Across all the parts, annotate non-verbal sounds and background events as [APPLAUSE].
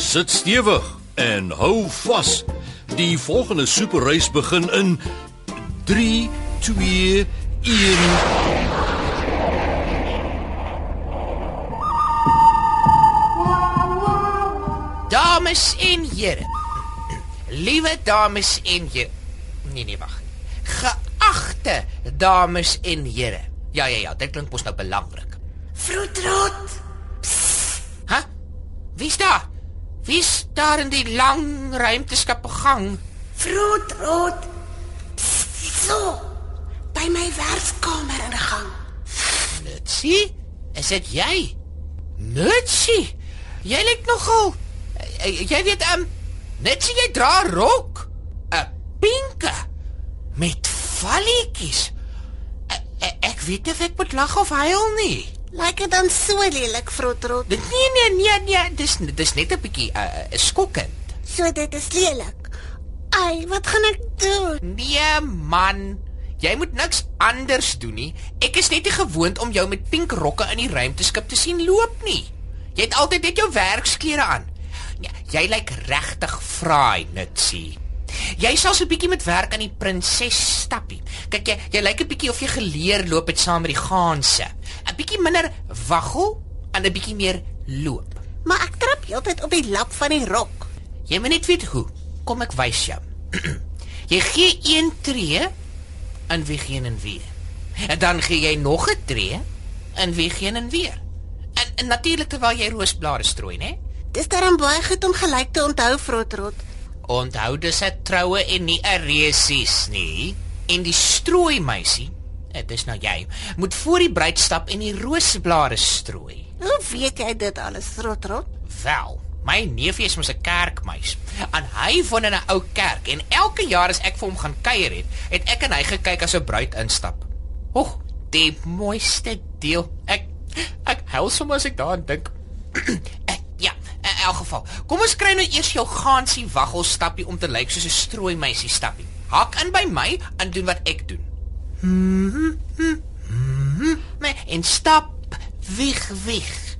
Sit stewig en hou vas. Die volgende superreis begin in 3 2 1 Dames en here. Liewe dames en here. Nee nee, wag. Geagte dames en here. Ja ja ja, dit klink mos nou belangrik. Vroetrot. Hæ? Wie's daar? Wie's daar in die lang ruimteskip gang? Vroetrot. So. By my werkkamer in gang. Nutsie? Is dit jy? Nutsie? Jy lyk nogal eh, jy weet um Nutsie jy dra rok. 'n Pinke met valletjies. Ek, ek, ek weet nie of ek moet lag of huil nie. Lyk dit dan so lelik, Vroetrot? Dit nee nee nee nee, dis dis net 'n bietjie 'n uh, skokkend. So dit is lelik. Ai, wat gaan ek doen? Nee man, jy moet niks anders doen nie. Ek is net nie gewoond om jou met pink rokke in die ruimteskip te sien loop nie. Jy het altyd net jou werksklere aan. Ja, jy lyk regtig fraai, Nutsie. Jy sal so 'n bietjie met werk aan die prinses stappie. Kyk jy, jy lyk 'n bietjie of jy geleer loop het saam met die gaanse. 'n Bietjie minder waggel en 'n bietjie meer loop. Maar ek trap heeltyd op die lap van die rok. Jy moet net weet hoe. Kom ek wys jou. [CLEARS THROAT] jy gee een tree en weer geen en weer. En dan gee jy nog 'n tree en weer geen en weer. En, en natuurlik terwyl jy roosblare strooi, né? Dis darem baie goed om gelyk te onthou, Vroetrot. Onthou dis 'n troue en nie 'n resies nie. En die strooi meisie, dit is nou jy, moet voor die bruid stap en die roosblare strooi. Hoe weet jy dit alles, Vroetrot? Wel, my neefie is mos 'n kerkmeis. En hy woon in 'n ou kerk en elke jaar as ek vir hom gaan kuier het, het ek en hy gekyk as 'n bruid instap. Oeg, die mooiste deel. Ek ek huil sommer as ek daaraan dink. Ek- [CLEARS THROAT] ja, in elk geval. Kom ons kry nou eers jou gansie waggel stappie om te lyk soos 'n strooi meisie stappie. Hak in by my en doen wat ek doen. Nee, en stap weg weg.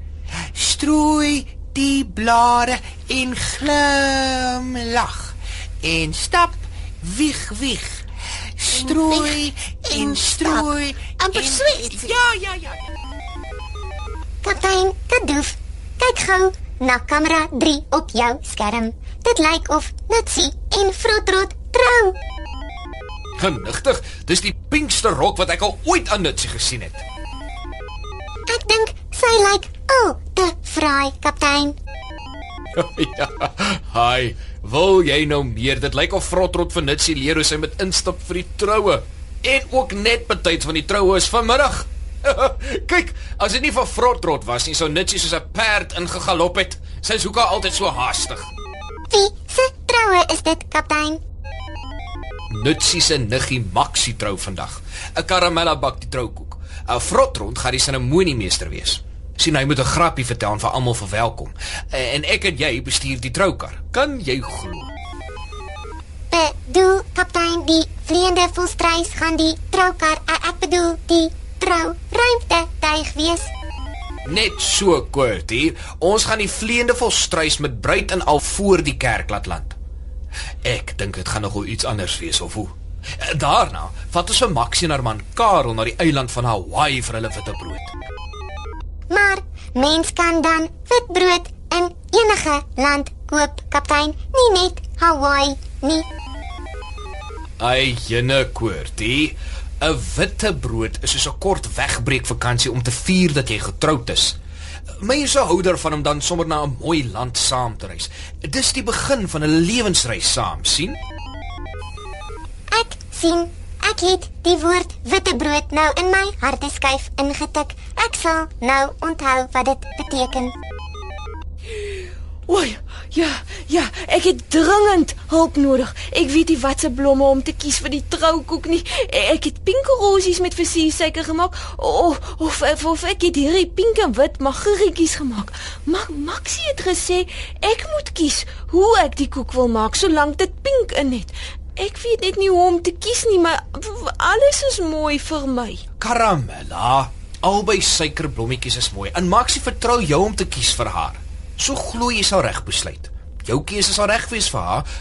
Strooi die blare en glimlag. En stap weg weg. Strooi weg en en strooi. stap. Amper en- sweet. Ja, ja, ja. Kaptein Kadoof, kyk gou na kamera 3 op jou skerm. Dit lyk of Nutsie en Vroetrot trou. Genigtig, dis die pinkste rok wat ek al ooit aan Nutsie gesien het. Ek dink sy lyk al te fraai, kaptein. [LAUGHS] ja. Hi, wil jy nou meer? Dit lyk of Frotrot vir Nutsie leer hoe sy moet instap vir die troue. En ook net betyds van die troue is vanmiddag. [LAUGHS] Kyk, as dit nie vir Frotrot was nie, sou Nutsie soos 'n perd ingegalop het. Sy is hoekom altyd so haastig. Wie se troue is dit, kaptein? Nutsie se niggie Maxie trou vandag. 'n Karamella bak die troukoek. 'n Frotrond gaan die seremoniemeester wees. sien hy moet 'n grappie vertel vir almal verwelkom. En ek en jy bestuur die troukar. Kan jy glo? Bedoel kaptein die vleiende volstruis gaan die troukar, eh, ek bedoel die trou ruimte tuig wees. Net so kort hier. Ons gaan die vleiende volstruis met bruid en al voor die kerk laat land. Ek dink dit gaan nogal iets anders wees of hoe. Daarna vat ons vir Maxie en haar man Karel na die eiland van Hawaii vir hulle witbrood. Maar mens kan dan witbrood in enige land koop, kaptein, nie net Hawaii nie. Ai, jene koortie. 'n Witbrood is soos 'n kort wegbreek vakansie om te vier dat jy getroud is. Mense hou daarvan om dan sommer na 'n mooi land saam te reis. Dis die begin van 'n lewensreis saam, sien? Ek sien ek het die woord witbrood nou in my hardeskyf ingetik. Ek sal nou onthou wat dit beteken. O ja, ja, ek het dringend hulp nodig. Ek weet nie watse blomme om te kies vir die troukoek nie. Ek het pink rosies met versiersuiker gemaak of of, of, of ek het hierdie pink en wit magarietjies gemaak. Maar Maxie het gesê ek moet kies hoe ek die koek wil maak solank dit pink in het. Ek weet net nie hoe om te kies nie, maar alles is mooi vir my. Karamella, albei suikerblommetjies is mooi. En Maxie vertrou jou om te kies vir haar. So glo jy sal reg besluit. Jou keuse sal reg wees vir haar.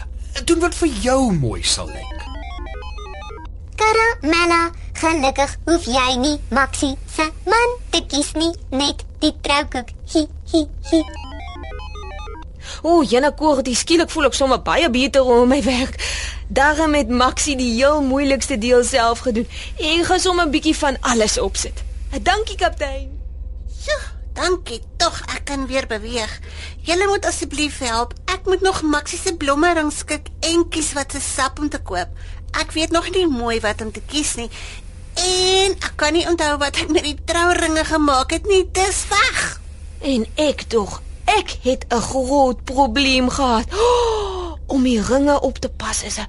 Doen wat vir jou mooi sal lyk. Karamella, gelukkig hoef jy nie Maxie se man te kies nie, net die troukoek. Hi hi hi. O, Jana Koortie, skielik voel ek sommer baie beter oor my werk. Daarom het Maxie die heel moeilikste deel self gedoen. Ek gaan sommer 'n bietjie van alles opsit. Dankie kaptein. Dankie tog. Ek kan weer beweeg. Julle moet asseblief help. Ek moet nog Maxie se blommering skik en kies wat se sap om te koop. Ek weet nog nie mooi wat om te kies nie. En ek kan nie onthou wat ek met die trouringe gemaak het nie. Dis weg. En ek tog, ek het 'n groot probleem gehad. Oh, [GASPS] om die ringe op te pas is 'n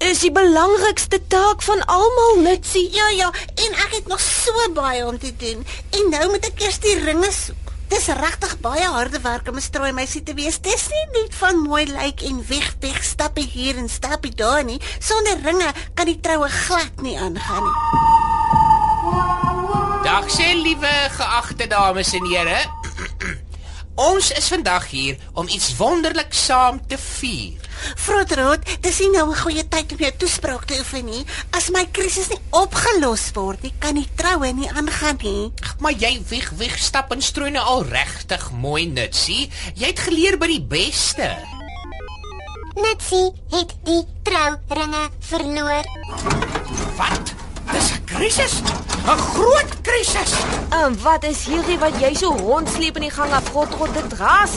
is die belangrikste taak van almal, Nitsie. Ja ja, en ek het nog so baie om te doen. En nou moet ek eers die ringe soek. Dis regtig baie harde werk om 'n strooi meisie te wees. Dis nie net van mooi lyk en weg weg stappe hier en stappe daar nie. Sonder ringe kan die troue glad nie aangaan nie. Dag sê liewe geagte dames en here. Ons is vandag hier om iets wonderlik saam te vier. Frotrot, dis nie nou 'n goeie tyd om jou toespraak te oefen nie. As my krisis nie opgelos word nie, kan die troue nie aangaan nie. Maar jy weg weg stap en strooi nou al regtig mooi nutsie. Jy het geleer by die beste. Nitsie het die trouringe verloor. Wat? Dis 'n krisis. 'n Groot krisis. En wat is hierdie wat jy so rondsleep in die gang af godrot dit ras?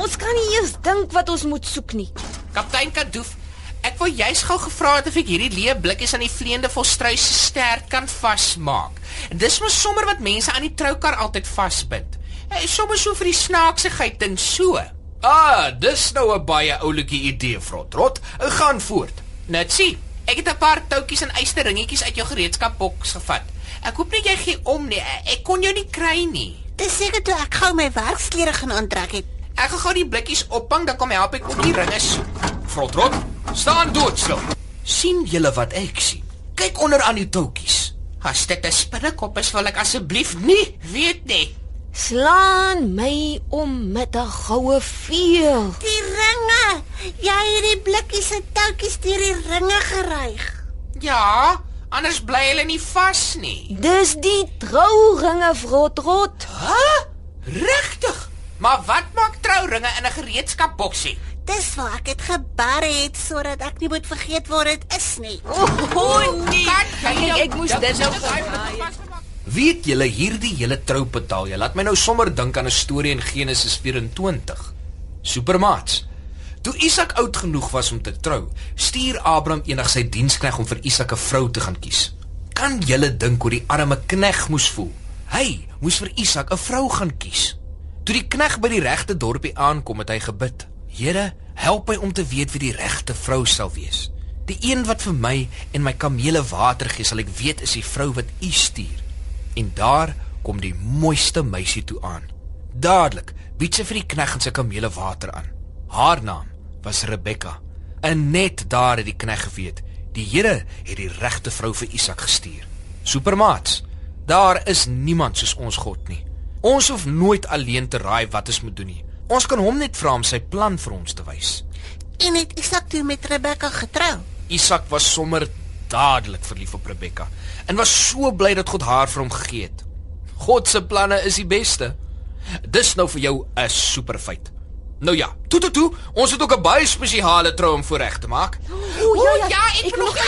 Ons kan nie eers dink wat ons moet soek nie. Kaptein Kadoof, ek wou juis gou gevra het of ek hierdie leë blikkies aan die vleiende volstruis se stert kan vasmaak. Dis mos sommer wat mense aan die troukar altyd vasbind. Hey, sommer so vir die snaaksigheid en so. Ah, dis nou 'n baie oulike idee, Frotrot. Gaan voort. Nutsie, ek het 'n paar toutjies en eysterringetjies uit jou gereedskapboks gevat. Ek hoop net jy gee om nie. Ek kon jou nie kry nie. Dis seker toe ek gou my werksklere gaan aantrek het. Ek gaan gou die blikkies ophang, dan kom help ek ook die ringe soek. Frotrot, staan doodstil. sien julle wat ek sien? Kyk onder aan die toutjies. As dit 'n spinnekop is, wil ek asseblief nie weet nie. Slaan my om met 'n goue veer. Die. Jy het die blikkies se touwtjies deur die ringe geryg. Ja, anders bly hulle nie vas nie. Dis die trouringe vrotrot. Hæ? Regtig? Maar wat maak trouringe in 'n gereedskapboksie? Dis waar ek dit gebar het sodat ek nie moet vergeet waar dit is nie. O oh, nee. Kat, Ek, ek moes dit nou. Weet julle hierdie hele troupetal, jy laat my nou sommer dink aan 'n storie in Genesis 24. Supermaats. Toe Isak oud genoeg was om te trou, stuur Abraham eendag sy dienskneg om vir Isak 'n vrou te gaan kies. Kan julle dink hoe die arme kneg moes voel? Hy moes vir Isak 'n vrou gaan kies. Toe die kneg by die regte dorpie aankom, het hy gebid: "Here, help my om te weet wie die regte vrou sal wees. Die een wat vir my en my kamele water gee, sal ek weet is die vrou wat U stuur." En daar kom die mooiste meisie toe aan. Dadelik bied sy vir die knegg en sy kamele water aan. Haar naam was Rebekka. En net daar het die knegg geweet, die Here het die regte vrou vir Isak gestuur. Supermaats, daar is niemand soos ons God nie. Ons hoef nooit alleen te raai wat ons moet doen nie. Ons kan hom net vra om sy plan vir ons te wys. En het Isak toe met Rebekka getrou. Isak was sommer dadelik verlief op Rebekka en was so bly dat God haar vir hom gegee het. God se planne is die beste. Dis nou vir jou 'n superfeit. Nou ja, toe toe toe, ons het ook 'n baie spesiale trou voorreg te maak. O ja, ja, ben ja, ek, ek nog. Ek,